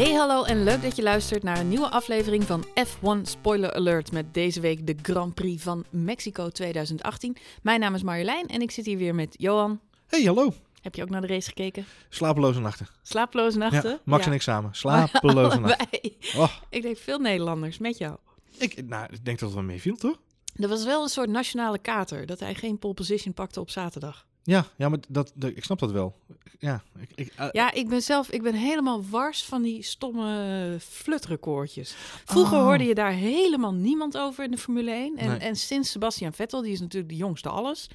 Hey hallo en leuk dat je luistert naar een nieuwe aflevering van F1 Spoiler Alert met deze week de Grand Prix van Mexico 2018. Mijn naam is Marjolein en ik zit hier weer met Johan. Hey, hallo. Heb je ook naar de race gekeken? Slapeloze nachten. Slaaploze nachten? Ja, Max en ik samen. Slapeloze nachten. Oh, Ik denk veel Nederlanders met jou. ik, nou, ik denk dat het wel meeviel, toch? Er was wel een soort nationale kater dat hij geen pole position pakte op zaterdag. Ja, ja maar dat, dat, ik snap dat wel. Ja, ik, ik, eh, Ja, ik ben zelf ik ben helemaal wars van die stomme flutrecordjes. Vroeger Oh. hoorde je daar helemaal niemand over in de Formule 1. En, Nee. en sinds Sebastian Vettel, die is natuurlijk de jongste alles,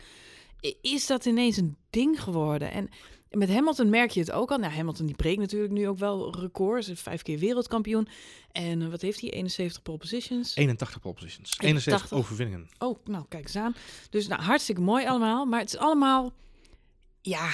is dat ineens een ding geworden. En met Hamilton merk je het ook al. Nou, Hamilton die breekt natuurlijk nu ook wel records. Vijf keer wereldkampioen. En eh, wat heeft hij? 71 pole positions. 81 pole positions. 71 81. overwinningen. Oh, nou, kijk eens aan. Dus nou, hartstikke mooi allemaal. Maar het is allemaal, ja...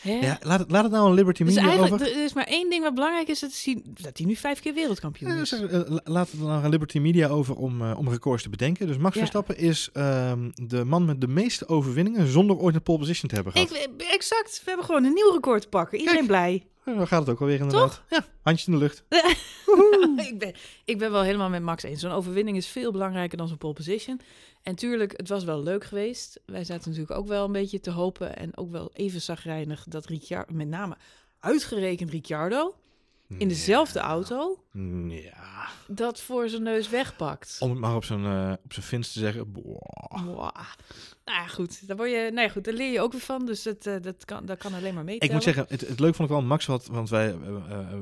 Hè? Ja, laat het, laat het nou een Liberty Dus Media over. er is maar één ding wat belangrijk is, dat, is hij, dat hij nu vijf keer wereldkampioen Ja, is. eh, la- laat het nou een Liberty Media over om, eh, om records te bedenken. Dus Max Ja. Verstappen is ehm, de man met de meeste overwinningen zonder ooit een pole position te hebben gehad. Ik, exact, we hebben gewoon een nieuw record te pakken. Iedereen blij. Eh, Dan gaat het ook alweer inderdaad. Ja, handjes in de lucht. ik, ben, ik ben wel helemaal met Max eens. Zo'n overwinning is veel belangrijker dan zo'n pole position. En tuurlijk, het was wel leuk geweest. Wij zaten natuurlijk ook wel een beetje te hopen. En ook wel even zagrijnig dat Ricciardo, met name uitgerekend Ricciardo, in dezelfde auto, Ja. dat voor zijn neus wegpakt. Om het maar op zijn, eh, op zijn Fins te zeggen. boah. Wow. Nou ja, goed. Daar, word je, nou ja, goed, daar leer je ook weer van. Dus dat, eh, dat, kan, dat kan alleen maar mee. Ik moet zeggen, het, het leuk vond ik wel, Max had, want wij, eh,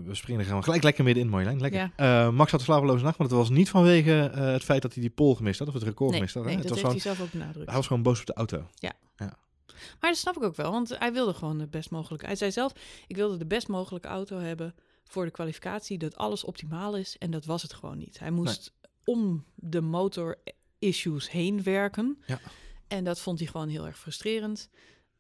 we springen er gewoon gelijk lekker midden in, Marjolein, lekker. Ja. Eh, Max had een slapeloze nacht, maar het was niet vanwege het feit dat hij die pole gemist had, of het record nee, gemist had. hè. nee, het dat was heeft gewoon, hij zelf ook benadrukt. hij was gewoon boos op de auto. Maar dat snap ik ook wel, want hij wilde gewoon de best mogelijke. Hij zei zelf: ik wilde de best mogelijke auto hebben voor de kwalificatie, dat alles optimaal is. En dat was het gewoon niet. Hij moest om de motor issues heen werken. Ja. En dat vond hij gewoon heel erg frustrerend.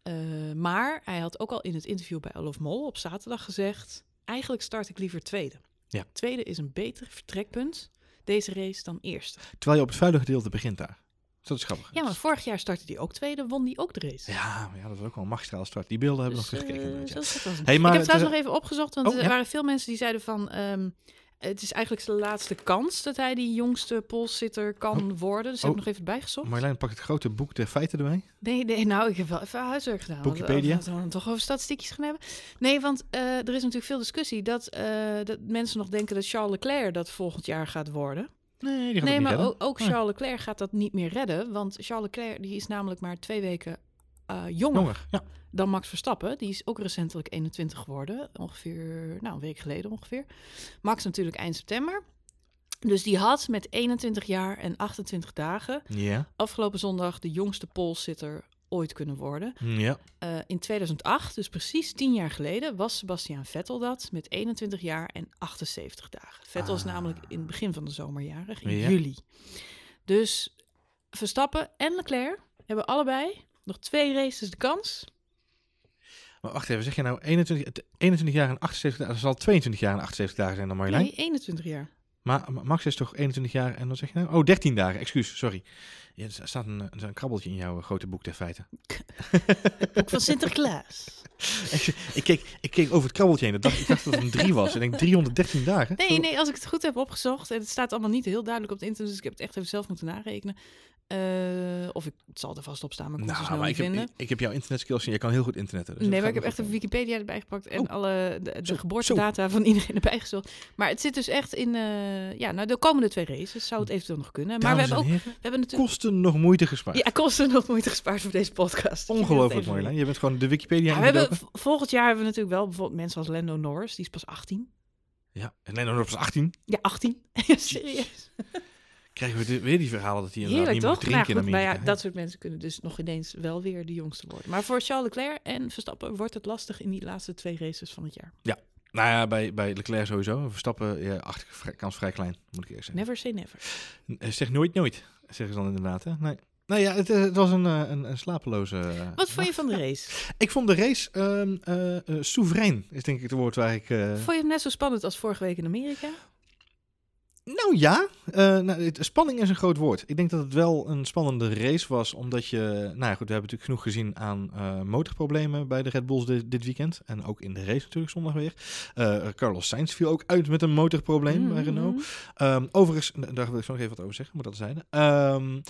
Eh, maar hij had ook al in het interview bij Olaf Mol op zaterdag gezegd: eigenlijk start ik liever tweede. Ja. Tweede is een beter vertrekpunt deze race dan eerste. Terwijl je op het vuile gedeelte begint daar. Dus dat is grappig. Ja, maar vorig jaar startte hij ook tweede, won hij ook de race. Ja, maar ja, dat was ook wel een magistrale start. Die beelden hebben we Dus, nog gekeken. eh, inderdaad, ja. Hey, maar ik heb trouwens nog even opgezocht, want Oh, er ja. waren veel mensen die zeiden van... ehm, het is eigenlijk zijn laatste kans dat hij die jongste polsitter kan worden. Dus heb ik Oh. nog even bijgezocht. Marjolein pakt het grote boek der feiten erbij. Nee, nee, nou, ik heb wel even huiswerk gedaan. eh, Wikipedia? We toch over statistiekjes gaan hebben. Nee, want eh, er is natuurlijk veel discussie dat, dat mensen nog denken dat Charles Leclerc dat volgend jaar gaat worden. Nee, die gaat Nee, maar ook. Charles Leclerc gaat dat niet meer redden. Want Charles Leclerc die is namelijk maar twee weken eh, jonger Jonger, ja. dan Max Verstappen. Die is ook recentelijk 21 geworden. Ongeveer, nou, een week geleden ongeveer. Max natuurlijk eind september. Dus die had met 21 jaar en 28 dagen afgelopen zondag de jongste polsitter ooit kunnen worden. Ja. Eh, in 2008, dus precies 10 jaar geleden, was Sebastian Vettel dat met 21 jaar en 78 dagen. Vettel is Ah. namelijk in het begin van de zomerjaren, in Ja. juli. Dus Verstappen en Leclerc hebben allebei nog twee races de kans. Maar wacht even, zeg je nou 21, het 21 jaar en 78 dagen? Dat zal 22 jaar en 78 dagen zijn dan, Marjolein? Nee, 21 jaar. Maar Ma- Max is toch 21 jaar en wat zeg je nou? Oh, 13 dagen, excuus, sorry. Ja, er staat een, een, een krabbeltje in jouw eh, grote boek der feiten. Boek van Sinterklaas. ik, keek, ik keek over het krabbeltje heen. Ik dacht, ik dacht dat het een 3 was. En ik denk 313 dagen. Nee, nee, als ik het goed heb opgezocht, en het staat allemaal niet heel duidelijk op het internet, dus ik heb het echt even zelf moeten narekenen. Eh, of ik, het zal er vast op staan, maar ik het Nou, snel maar ik heb, vinden. ik, ik heb jouw internetskills en jij kan heel goed internetten. Dus nee, maar ik heb echt even goed Wikipedia erbij gepakt en Oh. alle de, de Zo, geboortedata van iedereen erbij gezocht. Maar het zit dus echt in, eh, ja, nou de komende twee races zou het eventueel nog kunnen. Maar we hebben en ook, we hebben natuurlijk, kosten nog moeite gespaard. ja, kosten nog moeite gespaard voor deze podcast. Ongelooflijk, Marjolein. Je bent gewoon de Wikipedia Ja, we hebben, volgend jaar hebben we natuurlijk wel bijvoorbeeld mensen als Lando Norris, die is pas 18. Ja, en nee, dan op 18 Ja, 18. Ja, Serieus. krijgen we de- weer die verhalen dat hij inderdaad Heerlijk niet mag toch? Nou, drinken goed, in maar ja, dat soort mensen kunnen dus nog ineens wel weer de jongste worden. Maar voor Charles Leclerc en Verstappen wordt het lastig in die laatste twee races van het jaar. Nou ja, bij, bij Leclerc sowieso. Verstappen, ja, acht, vrij- kans vrij klein, moet ik eerst zeggen. Never say never. Eh, Zeg nooit nooit, zeggen ze dan inderdaad. Hè? Nee. Nou ja, het, eh, het was een, eh, een, een slapeloze... eh, Wat vond je van de race? Ik vond de race eh, soeverein, is denk ik het woord waar ik... Vond je hem net zo spannend als vorige week in Amerika? Nou ja, eh, nou, het- spanning is een groot woord. Ik denk dat het wel een spannende race was, omdat je... Nou ja, goed, we hebben natuurlijk genoeg gezien aan eh, motorproblemen bij de Red Bulls dit, dit weekend. En ook in de race natuurlijk zondag weer. Eh, Carlos Sainz viel ook uit met een motorprobleem bij Renault. Mhm. Ehm, overigens, daar wil ik zo nog even wat over zeggen, moet dat zijn. Ehm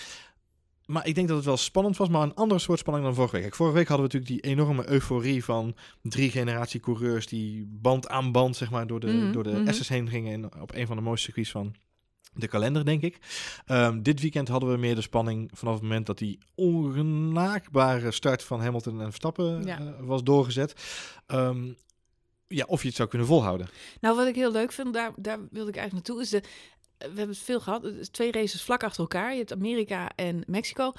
maar ik denk dat het wel spannend was, maar een andere soort spanning dan vorige week. Kijk, vorige week hadden we natuurlijk die enorme euforie van drie generatie coureurs die band aan band zeg maar, door de, Mhm, door de mhm. S's heen gingen in, op een van de mooiste circuits van de kalender, denk ik. Ehm, dit weekend hadden we meer de spanning vanaf het moment dat die ongenaakbare start van Hamilton en Verstappen Ja. eh, was doorgezet. Ehm, ja, of je het zou kunnen volhouden. Nou, wat ik heel leuk vind, daar, daar wilde ik eigenlijk naartoe, is de... We hebben het veel gehad. Twee races vlak achter elkaar. Je hebt Amerika en Mexico.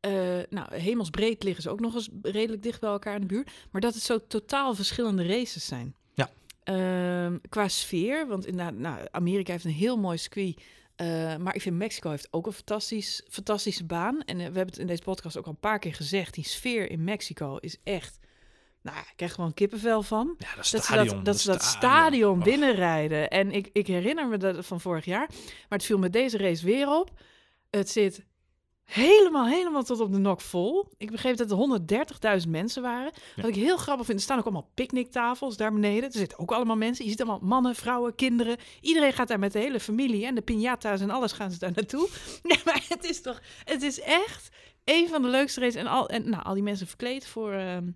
Eh, nou, hemelsbreed liggen ze ook nog eens redelijk dicht bij elkaar in de buurt. Maar dat het zo totaal verschillende races zijn. Ja. Ehm, qua sfeer, want inderdaad, nou, Amerika heeft een heel mooi circuit. eh, maar ik vind Mexico heeft ook een fantastisch, fantastische baan. En eh, we hebben het in deze podcast ook al een paar keer gezegd. Die sfeer in Mexico is echt... Nou, ik krijg gewoon kippenvel van. Ja, dat Dat ze dat, dat, ze dat stadion binnenrijden. En ik, ik herinner me dat van vorig jaar. Maar het viel met deze race weer op. Het zit helemaal, helemaal tot op de nok vol. Ik begreep dat er 130.000 mensen waren. Ja. Wat ik heel grappig vind, er staan ook allemaal picknicktafels daar beneden. Er zitten ook allemaal mensen. Je ziet allemaal mannen, vrouwen, kinderen. Iedereen gaat daar met de hele familie en de piñata's en alles gaan ze daar naartoe. Ja, maar het is toch, het is echt een van de leukste races. En al, en, nou, al die mensen verkleed voor... ehm, eh,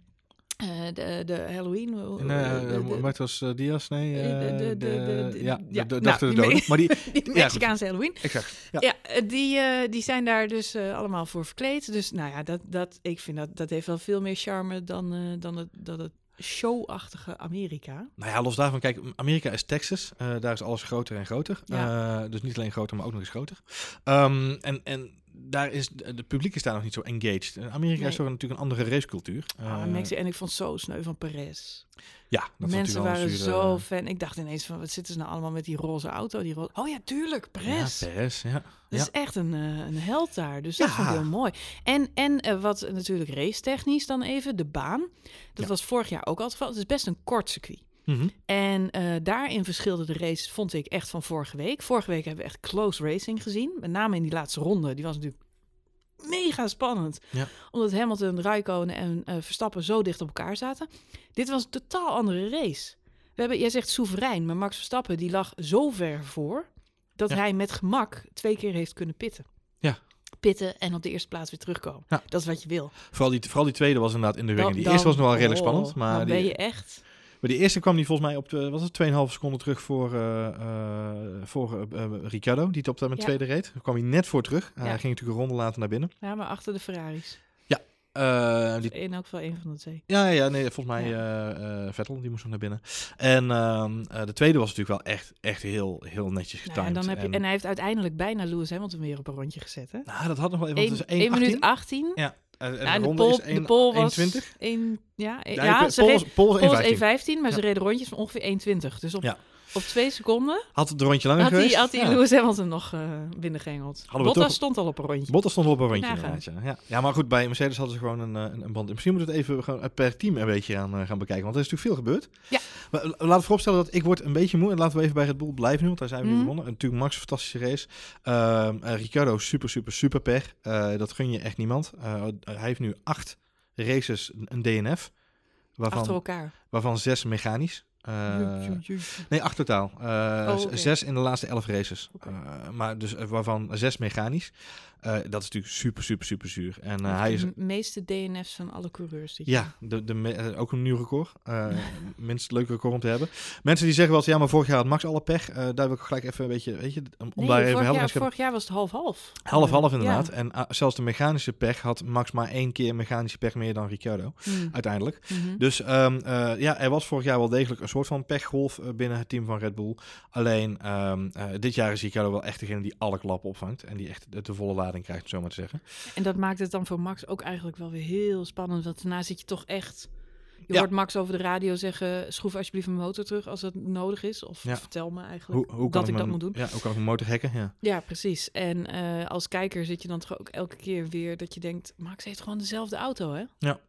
de, de Halloween. hoe- En, eh, de- de- Marcos eh, Diaz, nee. Eh, de- eh, de- de- de- de- ja, ja, de, de nou, de me- Maar die, die Mexicaanse Halloween. exact. Ja. Ja, eh, die, eh, die zijn daar dus eh, allemaal voor verkleed. Dus nou ja, dat, dat, ik vind dat, dat heeft wel veel meer charme dan, eh, dan het, dat het showachtige Amerika. Nou ja, los daarvan, kijk, Amerika is Texas. Eh, daar is alles groter en groter. Eh, dus niet alleen groter, maar ook nog eens groter. Ehm, en, en daar is, de, de publiek is daar nog niet zo engaged. In Amerika Nee. is toch natuurlijk een andere racecultuur. Ah, Mexi- en ik vond zo sneu van Perez. ja, dat is Mensen waren zure- zo fan. Ik dacht ineens van, wat zitten ze nou allemaal met die roze auto? Die roze... Oh ja, tuurlijk, Perez. Ja, Perez, ja. Dat Ja. is echt een, eh, een held daar. Dus dat Ja. ik heel mooi. En, en eh, wat natuurlijk race-technisch dan even, de baan. Dat Ja. was vorig jaar ook al het geval. Het is best een kort circuit. Mhm. En eh, daarin verschilde de race, vond ik, echt van vorige week. Vorige week hebben we echt close racing gezien. Met name in die laatste ronde. Die was natuurlijk mega spannend. Ja. Omdat Hamilton, Raikkonen en eh, Verstappen zo dicht op elkaar zaten. Dit was een totaal andere race. We hebben, jij zegt soeverein, maar Max Verstappen die lag zo ver voor... dat Ja. hij met gemak twee keer heeft kunnen pitten. Ja. Pitten en op de eerste plaats weer terugkomen. Ja. Dat is wat je wil. Vooral, die, vooral die tweede was inderdaad in de ring. Die dan- eerste was nog wel redelijk oh, spannend. Maar dan die, ben je echt... maar die eerste kwam die volgens mij op de, was het 2,5 seconden terug voor, eh eh, voor eh, Ricciardo. Die op dat met Ja. tweede reed. Daar kwam hij net voor terug. Hij ging natuurlijk een ronde later naar binnen. Ja, maar achter de Ferraris. Eh, die In elk geval één van de twee. Ja, ja, nee, volgens mij eh, eh, Vettel, die moest nog naar binnen. En ehm, eh, de tweede was natuurlijk wel echt, echt heel, heel netjes Nou, getimed. en, dan heb je, en hij heeft uiteindelijk bijna Lewis Hamilton weer op een rondje gezet. Hè? nou, dat had nog wel even, want 1 het is 1,18. minuut 18. Ja, en, en Nou, en de de pol, is 1, de pol was 1,20. 1, ja, Ja, ja, ze pol reed, pol was pol was 1,15. 1,15, maar ze Ja. reden rondjes van ongeveer 1,20. Dus op, Ja. Op twee seconden Had het rondje langer had geweest? had hij Ja. Lewis Hamilton nog eh binnengehengeld. Hadden we Bottas toch- stond al op een rondje. Bottas stond wel op een rondje inderdaad, ja. ja. Ja, maar goed, bij Mercedes hadden ze gewoon een, eh, een, een band. Misschien moeten we het even gewoon per team een beetje gaan, eh, gaan bekijken. Want er is natuurlijk veel gebeurd. Ja. Maar, eh, laten we vooropstellen dat ik word een beetje moe. En laten we even bij Red Bull blijven nu, want daar zijn we nu Mhm. begonnen. En natuurlijk Max, fantastische race. Ehm eh, Ricciardo, super, super, super pech. Eh, dat gun je echt niemand. Eh, hij heeft nu acht races een DNF. Achter Waarvan, elkaar. waarvan zes mechanisch. Eh. Nee, acht totaal. Eh, Oh. Zes in de laatste elf races. Eh, maar dus waarvan zes mechanisch. Eh, dat is natuurlijk super, super, super zuur. En eh, Hij is... de meeste DNF's van alle coureurs. Ja, de, de, me- eh, ook een nieuw record. Minst leuk record om te hebben. Mensen die zeggen wel eens, ja, maar vorig jaar had Max alle pech. Daar wil ik gelijk even een beetje, weet je, om, Nee, daar even vorig, helder jaar, vorig jaar was het half-half. Half-half inderdaad. ja. En zelfs de mechanische pech had Max maar één keer mechanische pech meer dan Ricciardo, Hmm. uiteindelijk. Mhm. Dus ehm, eh, ja, er was vorig jaar wel degelijk een soort van pechgolf binnen het team van Red Bull. Alleen ehm, eh, dit jaar is Ricciardo wel echt degene die alle klappen opvangt. En die echt de, volle lading krijgt, om zo maar te zeggen. En dat maakt het dan voor Max ook eigenlijk wel weer heel spannend. Want daarna zit je toch echt... Je Ja. hoort Max over de radio zeggen... schroef alsjeblieft mijn motor terug als het nodig is. Of Ja. vertel me eigenlijk Hoe, dat ik dat moet doen. Ja, hoe kan ik mijn motor hacken? Ja. Ja, precies. En eh, als kijker zit je dan toch ook elke keer weer dat je denkt... Max heeft gewoon dezelfde auto, hè? Ja.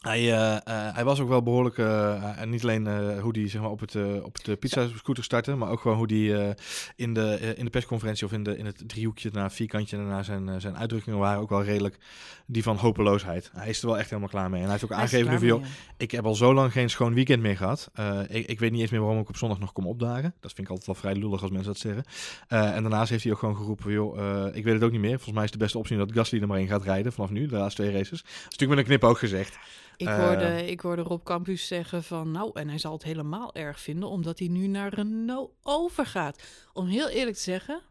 Hij, eh, eh, hij was ook wel behoorlijk, eh, en niet alleen eh, hoe hij zeg maar, op het, eh, op het pizza scooter startte, maar ook gewoon hoe hij in, de, eh, in de persconferentie of in, de, in het driehoekje, daarna vierkantje, daarna zijn, eh, zijn uitdrukkingen waren ook wel redelijk die van hopeloosheid. Hij is er wel echt helemaal klaar mee. En hij heeft ook Hij aangegeven nu joh, ja. ik heb al zo lang geen schoon weekend meer gehad. Eh, ik, ik weet niet eens meer waarom ik op zondag nog kom opdagen. Dat vind ik altijd wel vrij lullig als mensen dat zeggen. Eh, en daarnaast heeft hij ook gewoon geroepen, joh, eh, ik weet het ook niet meer. Volgens mij is de beste optie dat Gasly er maar in gaat rijden vanaf nu, de laatste twee races. Dat is natuurlijk met een knip ook gezegd. Ik Eh, hoorde, ik hoorde Rob Campus zeggen van, nou, en hij zal het helemaal erg vinden, omdat hij nu naar Renault overgaat. Om heel eerlijk te zeggen,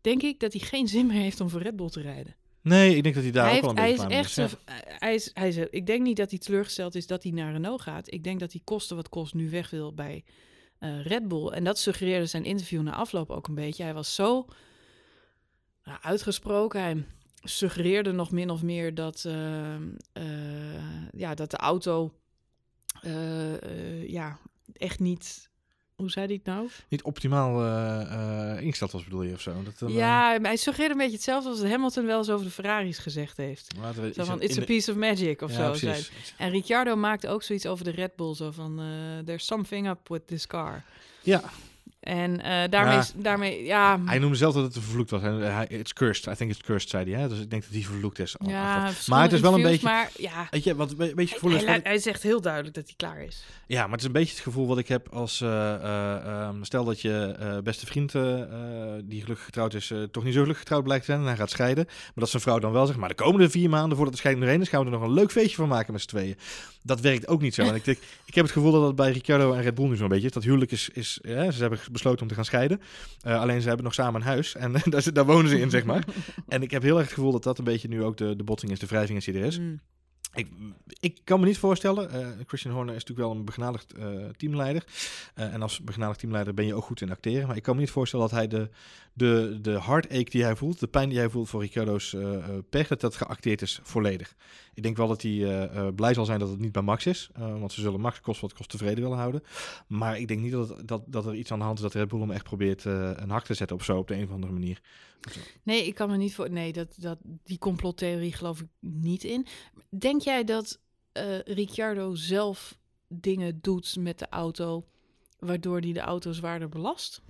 denk ik dat hij geen zin meer heeft om voor Red Bull te rijden. Nee, ik denk dat hij daar hij, ook wel een heeft, hij is echt, is. Ja. zo- hij is, hij is, ik denk niet dat hij teleurgesteld is dat hij naar Renault gaat. Ik denk dat hij kosten wat kost nu weg wil bij eh, Red Bull. En dat suggereerde zijn interview na afloop ook een beetje. Hij was zo nou, uitgesproken. Hij suggereerde nog min of meer dat, eh, eh, ja, dat de auto eh, eh, ja, echt niet... Hoe zei hij het nou? Niet optimaal ingesteld was, bedoel je, of zo? Dat, dan, ja, maar hij suggereerde een beetje hetzelfde als Hamilton wel eens over de Ferraris gezegd heeft. we Zo van, it's a de- piece of magic of Ja, zo. En Ricciardo maakte ook zoiets over de Red Bull. Zo van, there's something up with this car. Ja, En eh, daarmee, Ja. daarmee, ja... hij noemde zelf dat het vervloekt was. Hij, it's cursed. I think it's cursed, zei hij. Hè? Dus ik denk dat hij vervloekt is. ja, maar het is wel een beetje... Maar ja, Weet je, wat een be- beetje gevoel hij, is... hij, wat ik- hij zegt heel duidelijk dat hij klaar is. Ja, maar het is een beetje het gevoel wat ik heb als... eh, eh, ehm, stel dat je beste vriend, die gelukkig getrouwd is, toch niet zo gelukkig getrouwd blijkt te zijn. En hij gaat scheiden. Maar dat zijn vrouw dan wel zegt, maar de komende vier maanden voordat de scheiding erheen is, gaan we er nog een leuk feestje van maken met z'n tweeën. Dat werkt ook niet zo. En ik, denk, ik heb het gevoel dat dat bij Ricciardo en Red Bull nu zo'n beetje is. Dat huwelijk is... is ja, ze hebben besloten om te gaan scheiden. Eh, alleen ze hebben nog samen een huis. En daar, daar wonen ze in, zeg maar. En ik heb heel erg het gevoel dat dat een beetje nu ook de, de botsing is, de wrijving is die er is. Mm. Ik, ik kan me niet voorstellen. eh, Christian Horner is natuurlijk wel een begnadigd eh, teamleider. Eh, en als begnadigd teamleider ben je ook goed in acteren. Maar ik kan me niet voorstellen dat hij de, de, de heartache die hij voelt, de pijn die hij voelt voor Ricciardo's pech, dat dat geacteerd is volledig. Ik denk wel dat hij blij zal zijn dat het niet bij Max is. want ze zullen Max kost wat kost tevreden willen houden. Maar ik denk niet dat, dat, dat er iets aan de hand is dat Red Bull hem echt probeert een hak te zetten of zo op de een of andere manier. Nee, ik kan me niet voor. Nee, dat, dat, die complottheorie geloof ik niet in. Denk jij dat eh Ricciardo zelf dingen doet met de auto, waardoor hij de auto zwaarder belast?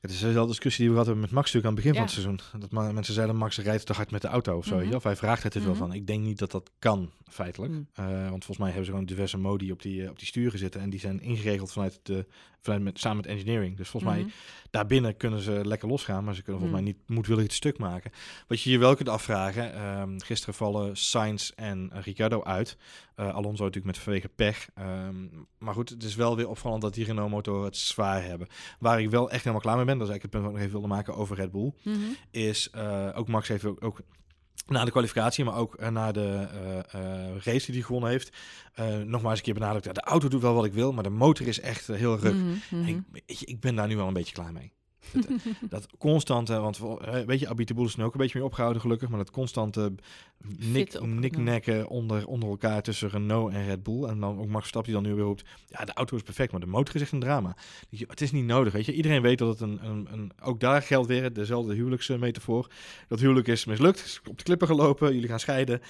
Het is dezelfde discussie die we hadden met Max natuurlijk aan het begin Ja. van het seizoen. Dat mensen zeiden Max rijdt te hard met de auto of zo. Mhm. wel. Of hij vraagt er te veel Mhm. van. Ik denk niet dat dat kan, feitelijk. Mm. Eh, want volgens mij hebben ze gewoon diverse modi op die, eh, op die sturen zitten. En die zijn ingeregeld vanuit de, vanuit met, samen met engineering. Dus volgens mij Mhm. daarbinnen kunnen ze lekker losgaan. Maar ze kunnen volgens Mm. mij niet moedwillig het stuk maken. Wat je je wel kunt afvragen. ehm, gisteren vallen Sainz en Ricciardo uit. Eh, Alonso natuurlijk met vanwege pech. Ehm, maar goed, het is wel weer opvallend dat die Renault motor het zwaar hebben. Waar ik wel echt helemaal klaar mee ben. Dat is eigenlijk het punt wat ik nog even wilde maken over Red Bull Mhm. is eh, ook Max heeft ook, ook na de kwalificatie, maar ook eh, na de eh, eh, race die hij gewonnen heeft, nogmaals een keer benadrukt. De auto doet wel wat ik wil, maar de motor is echt heel ruk. Mhm, mhm. Ik ben daar nu wel een beetje klaar mee. Dat, eh, dat constante, want eh, weet je, Abit de Boel is nu ook een beetje mee opgehouden gelukkig, maar dat constante nik, niknekken onder, onder elkaar tussen Renault en Red Bull. En dan ook Max Verstappen die dan nu weer roept, ja, de auto is perfect, maar de motor is echt een drama. Het is niet nodig, weet je. Iedereen weet dat het een, een, een ook daar geldt weer dezelfde huwelijksmetafoor. Dat huwelijk is mislukt, is op de klippen gelopen, jullie gaan scheiden.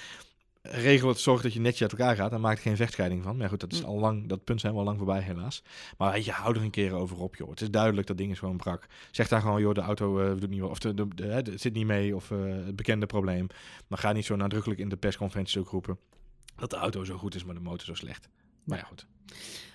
Regel het, zorg dat je netjes uit elkaar gaat en maak er geen vechtscheiding van. Maar goed, dat is Mm. al lang, dat punt zijn we al lang voorbij helaas. Maar je, hou er een keer over op, joh. Het is duidelijk dat ding is gewoon brak. Zeg daar gewoon, joh, de auto eh, doet niet wel, of de, de, de- hè, het zit niet mee, of eh, het bekende probleem. Maar ga niet zo nadrukkelijk in de persconferenties ook roepen dat de auto zo goed is, maar de motor zo slecht. Maar ja, goed.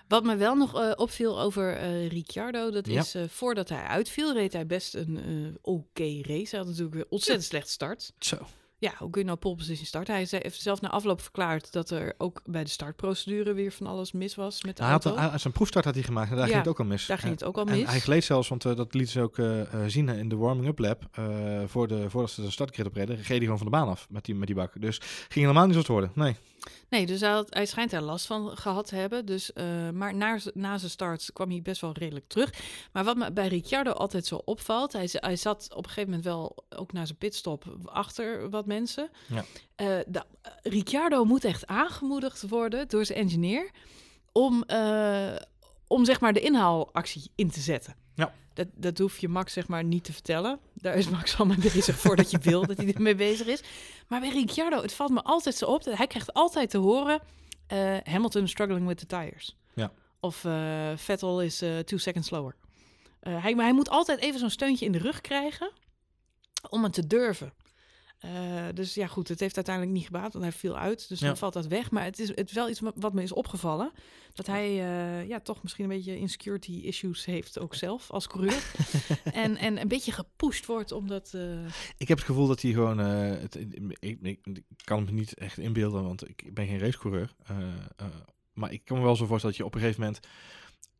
Wat me wel nog eh, opviel over Ricciardo, dat Ja. is voordat hij uitviel, reed hij best een oké race. Hij had natuurlijk weer ontzettend slecht start. Zo. Ja, hoe kun je nou pole position starten? Hij heeft zelf na afloop verklaard dat er ook bij de startprocedure weer van alles mis was met de Hij had, hij- zijn proefstart had hij gemaakt en daar Ja, ging het ook al mis. Daar ging het ook al En mis. hij gleed zelfs, want eh, dat liet ze ook eh, eh, zien in de warming-up lab. eh, voor de, voordat ze de startgrid opreden, reed hij gewoon van de baan af met die, met die bak. Dus ging helemaal niet zo te worden. Nee. Nee, dus hij, had- hij schijnt er last van gehad te hebben. Dus, eh, maar na, na zijn start kwam hij best wel redelijk terug. Maar wat me bij Ricciardo altijd zo opvalt... Hij, hij zat op een gegeven moment wel ook na zijn pitstop achter wat mensen. Ja. Eh, de- Ricciardo moet echt aangemoedigd worden door zijn engineer... om, eh, om zeg maar de inhaalactie in te zetten. Ja. Dat, dat hoef je Max zeg maar niet te vertellen. Daar is Max al mee bezig voordat je wil dat hij ermee bezig is. Maar bij Ricciardo, het valt me altijd zo op. dat Hij krijgt altijd te horen... eh, Hamilton struggling with the tires. Ja. Of eh, Vettel is eh, two seconds slower. Hij, maar hij moet altijd even zo'n steuntje in de rug krijgen om het te durven. Eh, dus ja, goed, het heeft uiteindelijk niet gebaat, want hij viel uit. Dus Ja. dan valt dat weg. Maar het is, het is wel iets wat- me is opgevallen. Dat hij eh, ja, toch misschien een beetje insecurity issues heeft, ook zelf als coureur. en, en een beetje gepusht wordt omdat... eh, Ik heb het gevoel dat hij gewoon... het, ik, ik, ik kan me niet echt inbeelden, want ik ben geen racecoureur. Maar ik kan me wel zo voorstellen dat je op een gegeven moment...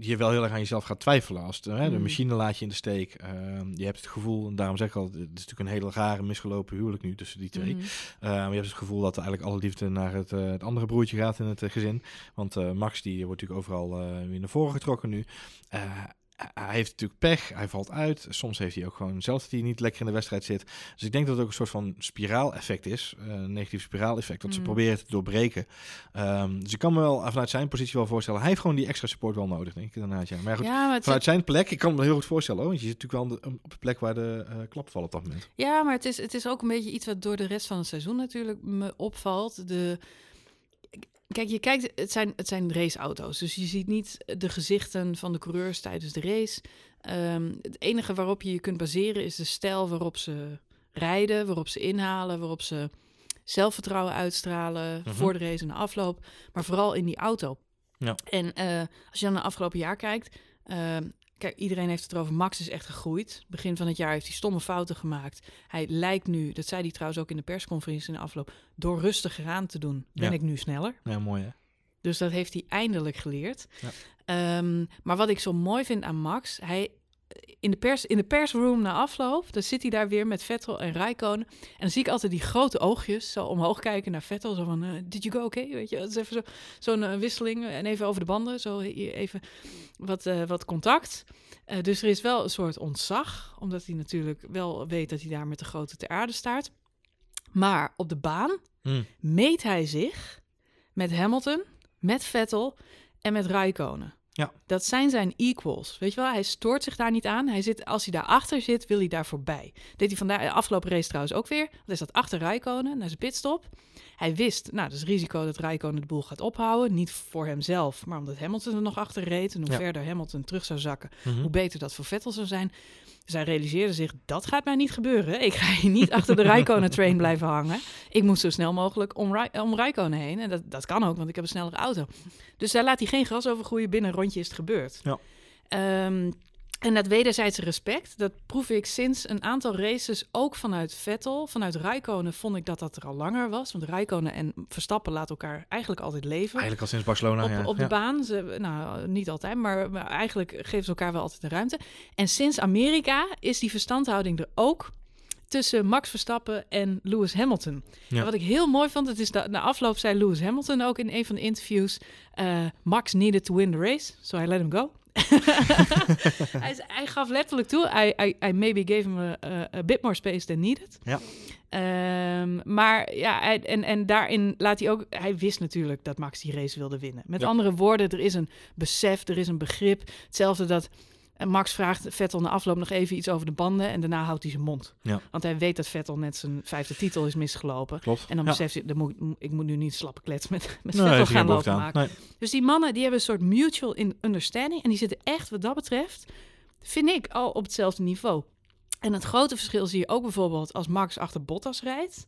je wel heel erg aan jezelf gaat twijfelen. Als de, hè, de Mm. machine laat je in de steek. Ehm, je hebt het gevoel, en daarom zeg ik al... het is natuurlijk een hele rare misgelopen huwelijk nu tussen die twee. mhm. Eh, maar je hebt het gevoel dat eigenlijk alle liefde naar het, eh, het andere broertje gaat in het eh, gezin. Want eh, Max die wordt natuurlijk overal weer naar voren getrokken nu. Hij heeft natuurlijk pech, hij valt uit. Soms heeft hij ook gewoon zelf dat hij niet lekker in de wedstrijd zit. Dus ik denk dat het ook een soort van spiraal-effect is. eh, een negatief spiraal-effect, dat ze Mm. proberen te doorbreken. Ehm, dus ik kan me wel vanuit zijn positie wel voorstellen. Hij heeft gewoon die extra support wel nodig, denk ik. Daarna, ja. Maar goed, Ja, maar het, vanuit zijn plek, ik kan me heel goed voorstellen. Hoor, want je zit natuurlijk wel op de plek waar de eh klap valt op dat moment. Ja, maar het is, het is ook een beetje iets wat door de rest van het seizoen natuurlijk me opvalt. De, kijk, je kijkt, het zijn, het zijn raceauto's. Dus je ziet niet de gezichten van de coureurs tijdens de race. Ehm, het enige waarop je je kunt baseren is de stijl waarop ze rijden, waarop ze inhalen, waarop ze zelfvertrouwen uitstralen Mhm. voor de race en de afloop. Maar vooral in die auto. Ja. En eh, als je dan naar afgelopen jaar kijkt, ehm, Kijk, iedereen heeft het erover. Max is echt gegroeid. Begin van het jaar heeft hij stomme fouten gemaakt. Hij lijkt nu, dat zei hij trouwens ook in de persconferentie in de afloop, door rustiger aan te doen, ben Ja. ik nu sneller. Ja, mooi hè? Dus dat heeft hij eindelijk geleerd. Ja. Ehm, maar wat ik zo mooi vind aan Max, hij in de, pers, in de persroom na afloop, dan zit hij daar weer met Vettel en Rijkonen. En dan zie ik altijd die grote oogjes zo omhoog kijken naar Vettel. Zo van, eh, did you go okay? Weet je, dat is even zo, zo'n eh, wisseling. En even over de banden, zo even wat, eh, wat contact. Dus er is wel een soort ontzag, omdat hij natuurlijk wel weet dat hij daar met de grote ter aarde staat. Maar op de baan Mm. meet hij zich met Hamilton, met Vettel en met Raikkonen. Ja. Dat zijn zijn equals. Weet je wel, hij stoort zich daar niet aan. Hij zit, als hij daarachter zit, wil hij daar voorbij. Deed hij vandaag, de afgelopen race trouwens ook weer. Want hij zat achter Raikkonen naar zijn pitstop. Hij wist, nou, dus risico dat Raikkonen de boel gaat ophouden. Niet voor hemzelf, maar omdat Hamilton er nog achter reed. En hoe Ja. verder Hamilton terug zou zakken, Mhm. hoe beter dat voor Vettel zou zijn. Dus hij realiseerde zich, dat gaat mij niet gebeuren. Ik ga hier niet achter de Raikkonen-train blijven hangen. Ik moet zo snel mogelijk om, Raikkonen heen. En dat, dat kan ook, want ik heb een snellere auto. Dus daar laat hij geen gras over groeien. Binnen rondje is het gebeurd. Ja. Ehm, en dat wederzijdse respect, dat proef ik sinds een aantal races ook vanuit Vettel. Vanuit Raikkonen vond ik dat dat er al langer was. Want Raikkonen en Verstappen laten elkaar eigenlijk altijd leven Eigenlijk al sinds Barcelona, op, ja. op de Ja. baan. Ze, nou, niet altijd, maar, maar eigenlijk geven ze elkaar wel altijd de ruimte. En sinds Amerika is die verstandhouding er ook tussen Max Verstappen en Lewis Hamilton. Ja. En wat ik heel mooi vond, het is dat na afloop zei Lewis Hamilton ook in een van de interviews: eh, Max needed to win the race, so I let him go. hij, hij gaf letterlijk toe, I, I, I maybe gave him a, bit more space than needed. Ja. Ehm, maar ja, hij, en, en daarin laat hij ook, hij wist natuurlijk dat Max die race wilde winnen. Met Ja. andere woorden, er is een besef, er is een begrip. Hetzelfde dat en Max vraagt Vettel na afloop nog even iets over de banden en daarna houdt hij zijn mond. Ja. Want hij weet dat Vettel net zijn vijfde titel is misgelopen. Klopt. En dan beseft hij, dan moet, ik moet nu niet slappe klets met, met Nee, Vettel gaan lopen maken. Nee. Dus die mannen die hebben een soort mutual in understanding. En die zitten echt wat dat betreft, vind ik, al op hetzelfde niveau. En het grote verschil zie je ook bijvoorbeeld als Max achter Bottas rijdt.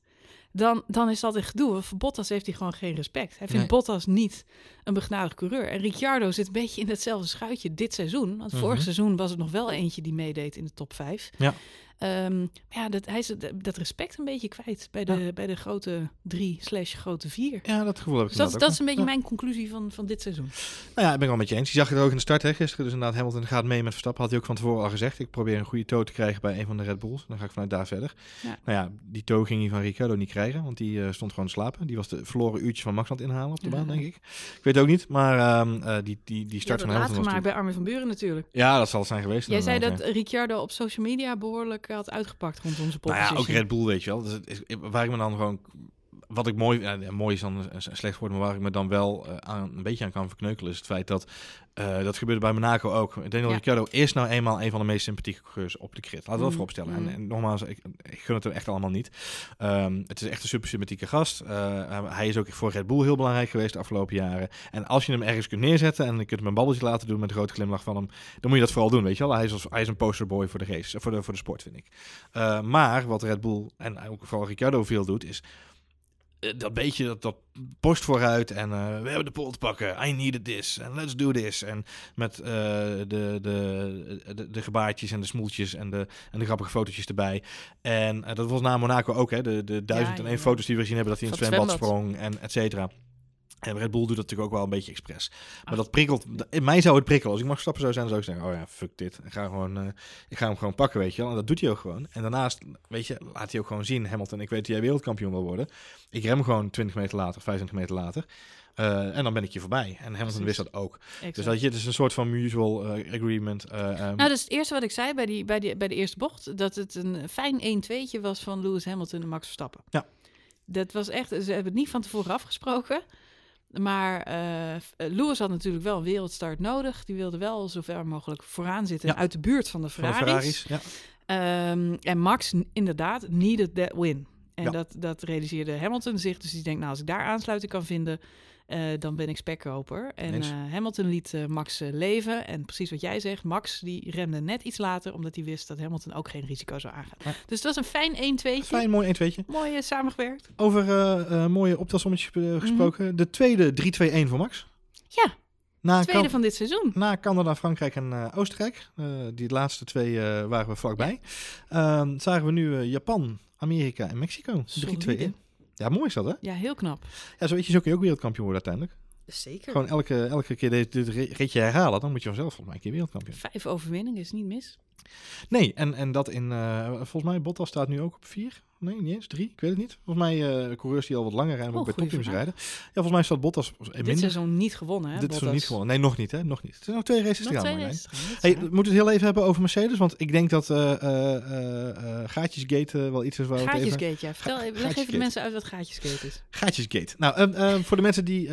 Dan, dan is dat een gedoe. Voor Bottas heeft hij gewoon geen respect. Hij vindt Nee. Bottas niet een begnadigd coureur. En Ricciardo zit een beetje in hetzelfde schuitje dit seizoen. Want vorig Mhm. seizoen was het nog wel eentje die meedeed in de top 5. Ja. Maar ja, dat, hij is dat respect een beetje kwijt bij de, bij de grote drie slash grote vier. Ja, dat gevoel heb ik Dus dat, dat is een beetje mijn conclusie van, van dit seizoen. Nou ja, ik ben wel met je eens. Je zag het ook in de start hè, gisteren. Dus inderdaad, Hamilton gaat mee met Verstappen. Had hij ook van tevoren al gezegd. Ik probeer een goede tow te krijgen bij een van de Red Bulls. Dan ga ik vanuit daar verder. Ja. Nou ja, die tow ging hij van Ricciardo niet krijgen. Want die eh, stond gewoon te slapen. Die was de verloren uurtjes van Max aan het inhalen op de baan, denk ik. Ik weet het ook niet. Maar ehm, eh, die, die, die start van Hamilton was gemaakt toen- bij Armin van Buren natuurlijk. Ja, dat zal het zijn geweest. Jij zei dat. Ricciardo op social media behoorlijk had uitgepakt rond onze Nou ja, ook. Red Bull, weet je wel. Dus het is, waar ik me dan gewoon... wat ik mooi, ja, mooi is dan een, slecht woord, maar waar ik me dan wel eh, aan, een beetje aan kan verkneukelen, is het feit dat eh, dat gebeurde bij Monaco ook. Daniel Ja. Ricciardo is nou eenmaal een van de meest sympathieke coureurs op de grid. Laten we dat Mm, vooropstellen. mm. En, en nogmaals, ik, ik gun het hem echt allemaal niet. Ehm, het is echt een super sympathieke gast. Eh, hij is ook voor Red Bull heel belangrijk geweest de afgelopen jaren. En als je hem ergens kunt neerzetten en je kunt hem een babbeltje laten doen met een grote glimlach van hem, dan moet je dat vooral doen, weet je wel. Hij is, als, hij is een posterboy voor de race, voor de, voor de sport, vind ik. Maar wat Red Bull en ook vooral Ricciardo veel doet, is dat beetje dat, dat borst vooruit en eh, we hebben de pol te pakken. I needed this en let's do this. En met eh, de, de, de, de gebaartjes en de smoeltjes en de, en de grappige fotootjes erbij. En eh, dat was na Monaco ook, hè. De, de duizend en één ja. foto's die we gezien hebben dat hij in het Van het zwembad zwembad. sprong en et cetera. En Red Bull doet dat natuurlijk ook wel een beetje expres. Maar Ach. dat prikkelt, in mij zou het prikkelen. Als ik mag stappen zou zijn, dan zou ik zeggen, oh ja, fuck dit. Ik ga, gewoon, eh, ik ga hem gewoon pakken, weet je wel. En dat doet hij ook gewoon. En daarnaast, weet je, laat hij ook gewoon zien, Hamilton, ik weet dat jij wereldkampioen wil worden. Ik rem gewoon 20 meter later, 25 meter later. Eh, en dan ben ik je voorbij. En Hamilton Precies. wist dat ook. Exact. Dus dat je, het is een soort van mutual eh, agreement. eh, ehm, Nou, dat is het eerste wat ik zei bij, die, bij, die, bij de eerste bocht. Dat het een fijn 1-2'tje was van Lewis Hamilton en Max Verstappen. Ja. Dat was echt, ze hebben het niet van tevoren afgesproken. Maar eh, Lewis had natuurlijk wel een wereldstart nodig. Die wilde wel zo ver mogelijk vooraan zitten. Ja. Uit de buurt van de van de Ferraris. Ja. Ehm, en Max inderdaad needed that win. En Ja. dat, dat realiseerde Hamilton zich. Dus die denkt, nou, als ik daar aansluiting kan vinden, eh, dan ben ik spekkoper. En eh, Hamilton liet eh, Max eh, leven. En precies wat jij zegt, Max die remde net iets later, omdat hij wist dat Hamilton ook geen risico zou aangaan. Ja. Dus dat was een fijn 1-2'tje. Fijn, mooi 1 2 Mooi eh, samengewerkt. Over eh, eh, mooie optelsommetjes eh, gesproken. De tweede 3-2-1 voor Max. Mhm. Ja, Na, Tweede van dit seizoen. na Canada, Frankrijk en eh, Oostenrijk. Eh, die laatste twee eh, waren we vlakbij. Ehm, zagen we nu eh, Japan, Amerika en Mexico. 3-2-1. Solide. Ja, mooi is dat, hè? Ja, heel knap. Ja, zo, weet je, zo kun je ook wereldkampioen worden uiteindelijk. Zeker. Gewoon elke, elke keer dit, dit ri- ritje herhalen, dan moet je vanzelf volgens mij een keer wereldkampioen. Vijf overwinningen is niet mis. Nee, en, en dat in, eh, volgens mij, Bottas staat nu ook op vier. Nee, niet eens. Drie. Ik weet het niet. Volgens mij eh coureurs die al wat langer rijden, maar Oh, ook bij topteams rijden. Ja, volgens mij staat Bottas Dit minder. seizoen niet gewonnen, hè? Dit Bottas. niet gewonnen. Nee, nog niet, hè? Nog niet. Er zijn nog twee races te Nog gaan. twee races Hey, we moeten het heel even hebben over Mercedes, want ik denk dat eh, eh, Gaatjesgate wel iets is waar we even... Gaatjesgate, ja. Vertel, even- leg even de mensen uit wat Gaatjesgate is. Gaatjesgate. Nou, ehm, ehm, voor de mensen die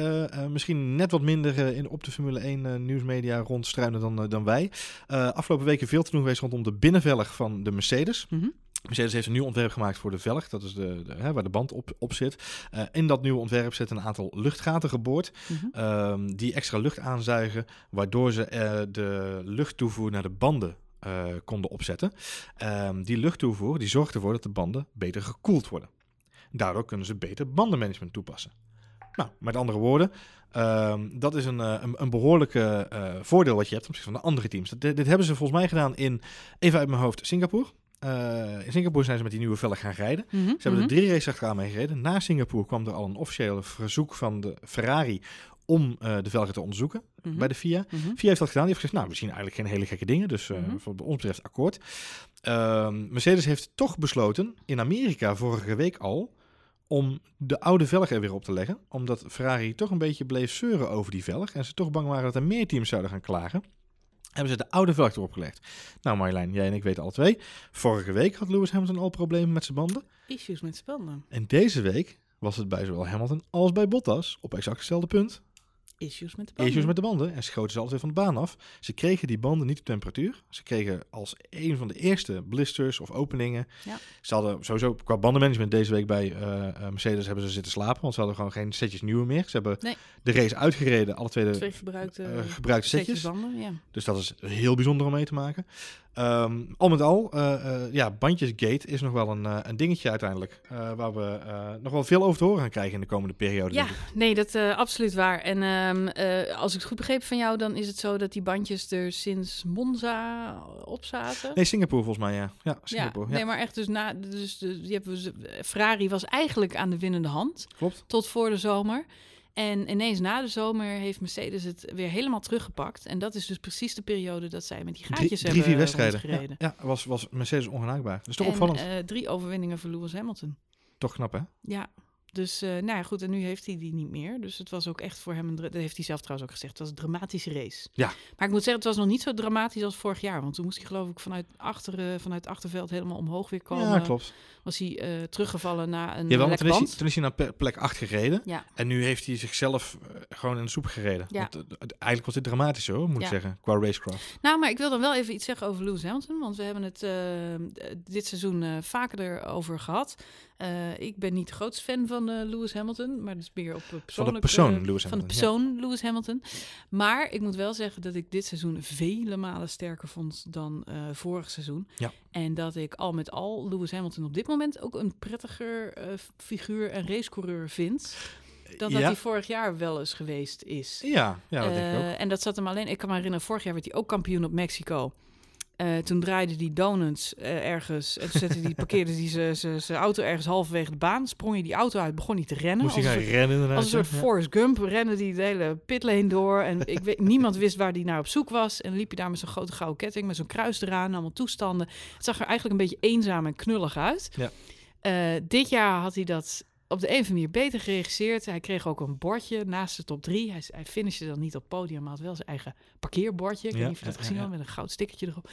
misschien net wat minder in, op de Formule 1 eh, nieuwsmedia rondstruinen dan, dan wij. Afgelopen weken veel te doen geweest rondom de binnenvelg van de Mercedes. Mhm. Mercedes heeft een nieuw ontwerp gemaakt voor de velg. Dat is de, de, hè, waar de band op, op zit. Eh, in dat nieuwe ontwerp zitten een aantal luchtgaten geboord. Mhm. ehm, die extra lucht aanzuigen. Waardoor ze eh, de luchttoevoer naar de banden eh, konden opzetten. Ehm, die luchttoevoer die zorgt ervoor dat de banden beter gekoeld worden. Daardoor kunnen ze beter bandenmanagement toepassen. Nou, met andere woorden, ehm, dat is een, een, een behoorlijke eh, voordeel wat je hebt ten opzichte van de andere teams. Dit, dit hebben ze volgens mij gedaan in, even uit mijn hoofd, Singapore. Eh, in Singapore zijn ze met die nieuwe velg gaan rijden. Mhm, Ze hebben mhm. er drie races achteraan mee gereden. Na Singapore kwam er al een officiële verzoek van de Ferrari om eh, de velgen te onderzoeken Mhm. bij de FIA. Mhm. FIA heeft dat gedaan. Die heeft gezegd, nou, we zien eigenlijk geen hele gekke dingen. Dus Mhm. voor ons betreft akkoord. Ehm, Mercedes heeft toch besloten, in Amerika vorige week al, om de oude velg er weer op te leggen. Omdat Ferrari toch een beetje bleef zeuren over die velg. En ze toch bang waren dat er meer teams zouden gaan klagen. Hebben ze de oude velg erop gelegd. Nou Marjolein, jij en ik weten alle twee. Vorige week had Lewis Hamilton al problemen met zijn banden. Issues met spanden. En deze week was het bij zowel Hamilton als bij Bottas op exact hetzelfde punt. Issues met de banden. Issues met de banden en schoten ze altijd van de baan af. Ze kregen die banden niet op temperatuur. Ze kregen als een van de eerste blisters of openingen. Ja. Ze hadden sowieso qua bandenmanagement deze week bij eh, eh, Mercedes hebben ze zitten slapen. Want ze hadden gewoon geen setjes nieuwe meer. Ze hebben Nee. de race uitgereden, alle twee de Twee gebruikte, eh, gebruikte setjes setjes. banden, ja. Dus dat is heel bijzonder om mee te maken. Ehm, al met al, eh, eh, ja, bandjesgate is nog wel een, eh, een dingetje uiteindelijk. waar we nog wel veel over te horen gaan krijgen in de komende periode. Ja, nee, dat is absoluut waar. En ehm, eh, als ik het goed begreep van jou, dan is het zo dat die bandjes er sinds Monza op zaten. Nee, Singapore volgens mij, ja. Ja, ja, Singapore. Ja, nee, maar echt dus na, dus die hebben we, Ferrari was eigenlijk aan de winnende hand klopt. tot voor de zomer. En ineens na de zomer heeft Mercedes het weer helemaal teruggepakt. En dat is dus precies de periode dat zij met die Drie, gaatjes drie hebben vier wedstrijden. rondgereden. Ja, ja, was, was Mercedes ongenaakbaar. Dat is toch en, opvallend. eh, drie overwinningen voor Lewis Hamilton. toch knap, hè? Ja, Dus eh, nou ja, goed, en nu heeft hij die niet meer. Dus het was ook echt voor hem, een, dat heeft hij zelf trouwens ook gezegd, het was een dramatische race. Ja. Maar ik moet zeggen, het was nog niet zo dramatisch als vorig jaar. Want toen moest hij geloof ik vanuit, achteren, vanuit het achterveld helemaal omhoog weer komen. Ja, klopt. Was hij eh, teruggevallen naar een Ja, ja, want toen is, hij, toen is hij naar plek 8 gereden. Ja, En nu heeft hij zichzelf eh, gewoon in de soep gereden. Ja. Want, eh, eigenlijk was dit dramatisch hoor, moet ik Ja. zeggen, qua racecraft. Nou, maar ik wil dan wel even iets zeggen over Lewis Hamilton. Want we hebben het eh, dit seizoen eh, vaker erover gehad. Eh, ik ben niet de grootste fan van eh, Lewis Hamilton. Maar dat is meer op eh, persoonlijk... persoon eh, Lewis van de Hamilton, persoon Lewis Hamilton. Maar ik moet wel zeggen dat ik dit seizoen vele malen sterker vond dan vorig seizoen. Ja. En dat ik al met al Lewis Hamilton op dit moment ook een prettiger figuur en racecoureur vind. Dan dat ja. hij vorig jaar wel eens geweest is. Ja, ja, dat denk ik ook. En dat zat hem alleen. Ik kan me herinneren, vorig jaar werd hij ook kampioen op Mexico. Eh, toen draaide hij donuts eh, ergens. En toen zette die, parkeerde hij zijn auto ergens halverwege de baan. Sprong hij die auto uit, begon hij te rennen. Moest hij gaan een soort- rennen als een soort ja. Forrest Gump rende die de hele pitlane door. En ik weet, niemand wist waar hij naar op zoek was. En liep hij daar met zo'n grote gouden ketting, met zo'n kruis eraan, allemaal toestanden. Het zag er eigenlijk een beetje eenzaam en knullig uit. Ja. Eh, dit jaar had hij dat op de een of andere manier beter geregisseerd. Hij kreeg ook een bordje naast de top drie. Hij, hij finishte dan niet op het podium, maar had wel zijn eigen parkeerbordje. Ik Ja, weet niet of je dat ja, gezien ja, had, met een goud stickertje erop.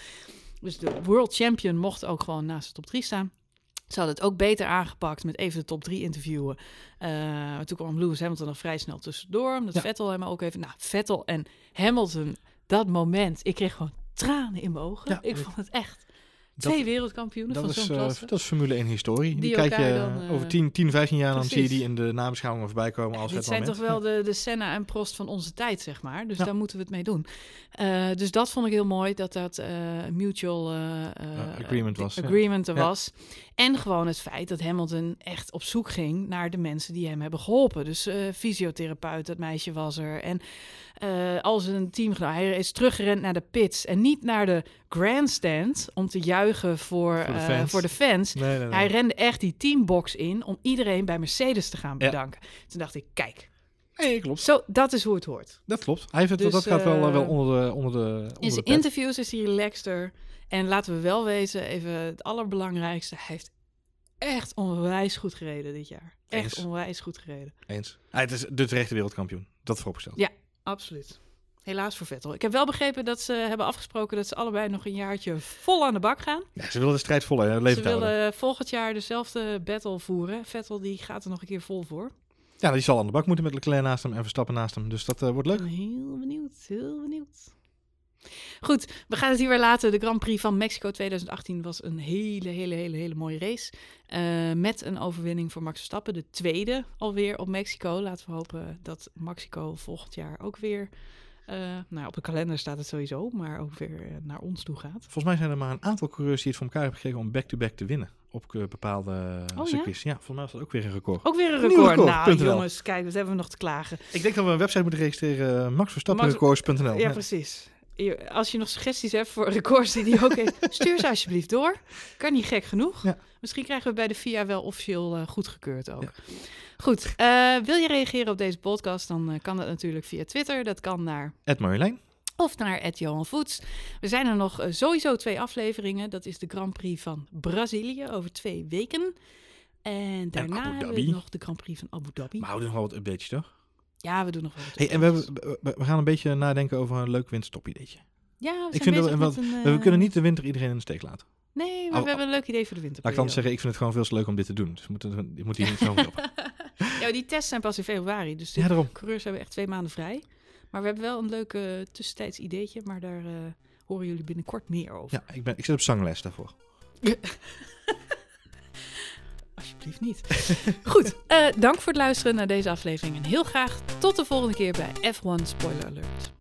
Dus de world champion mocht ook gewoon naast de top 3 staan. Ze hadden het ook beter aangepakt met even de top 3 interviewen. Maar toen kwam Lewis Hamilton nog vrij snel tussendoor. Omdat. Vettel hem ook even... Nou, Vettel en Hamilton, dat moment. Ik kreeg gewoon tranen in mijn ogen. Ik- vond het echt... Twee wereldkampioenen Dat van zo'n eh, klasse. dat is Formule 1 historie. Die, Die kijk je dan, over 10, 10, 15 jaar, dan zie je die in de nabeschouwingen voorbij komen als Dit het zijn moment. toch wel de, de Senna en Prost van onze tijd, zeg maar. Dus Ja. daar moeten we het mee doen. Eh, dus dat vond ik heel mooi, dat dat eh, mutual agreement was, agreement er was. En gewoon het feit dat Hamilton echt op zoek ging naar de mensen die hem hebben geholpen. Dus eh fysiotherapeut, dat meisje was er. En eh als een teamgenoot, hij is teruggerend naar de pits en niet naar de grandstand om te juichen voor, Voor de eh, fans. voor de fans. Nee, nee, nee. Hij rende echt die teambox in om iedereen bij Mercedes te gaan Ja. bedanken. Toen dacht ik, kijk, Nee, klopt. zo, dat is hoe het hoort. Dat klopt. Hij heeft het, Dus, dat gaat wel, eh, wel onder de, onder de, onder In zijn interviews is hij relaxter. En laten we wel wezen, even het allerbelangrijkste. Hij heeft echt onwijs goed gereden dit jaar. Echt Eens. onwijs goed gereden. Eens. Hij het is de terechte wereldkampioen. Dat vooropgesteld. Ja. Absoluut. Helaas voor Vettel. Ik heb wel begrepen dat ze hebben afgesproken dat ze allebei nog een jaartje vol aan de bak gaan. Ja, ze willen de strijd vol hè, Ze leven houden. willen volgend jaar dezelfde battle voeren. Vettel die gaat er nog een keer vol voor. Ja, die zal aan de bak moeten met Leclerc naast hem en Verstappen naast hem. Dus dat eh, wordt leuk. Ben heel benieuwd, heel benieuwd. Goed, we gaan het hier weer laten. De Grand Prix van Mexico 2018 was een hele, hele, hele, hele mooie race. Eh, met een overwinning voor Max Verstappen. De tweede alweer op Mexico. Laten we hopen dat Mexico volgend jaar ook weer... eh, nou, op de kalender staat het sowieso, maar ook weer naar ons toe gaat. Volgens mij zijn er maar een aantal coureurs die het voor elkaar hebben gekregen om back-to-back te winnen. Op eh, bepaalde Oh, ja? circuits. Ja? volgens mij was dat ook weer een record. Ook weer een record. record, Nou, punt jongens, kijk, wat hebben we nog te klagen. Ik denk dat we een website moeten registreren. maxverstappenrecords.nl. Ja, precies. Je- Als je nog suggesties hebt voor records die die ook heeft, stuur ze alsjeblieft door. Kan niet gek genoeg. Ja. Misschien krijgen we bij de FIA wel officieel eh, goedgekeurd ook. Ja. Goed, eh, wil je reageren op deze podcast, dan kan dat natuurlijk via Twitter. Dat kan naar Marjolein. Of naar Ed Johan Voets. We zijn er nog eh, sowieso twee afleveringen. Dat is de Grand Prix van Brazilië over twee weken. En daarna hebben we nog de Grand Prix van Abu Dhabi. Maar we doen nog wel wat updates, toch? Ja, we doen nog wel wat Hey, en we, hebben, we, gaan een beetje nadenken over een leuk winterstopideetje. Ja, we Ik vind dat we, met wat- een, we, eh, kunnen niet de winter iedereen in de steek laten. Nee, maar Oh, we hebben een leuk idee voor de winter. Laat ik dan zeggen, ik vind het gewoon veel te leuk om dit te doen. Dus moeten, ik moet hier niet zo op. ja, die tests zijn pas in februari, dus de Ja, daarom. coureurs hebben echt twee maanden vrij. Maar we hebben wel een leuk eh, tussentijds ideetje, maar daar eh, horen jullie binnenkort meer over. Ja, ik, ben, ik zit op zangles daarvoor. Alsjeblieft niet. Goed, eh, dank voor het luisteren naar deze aflevering en heel graag tot de volgende keer bij F1 Spoiler Alert.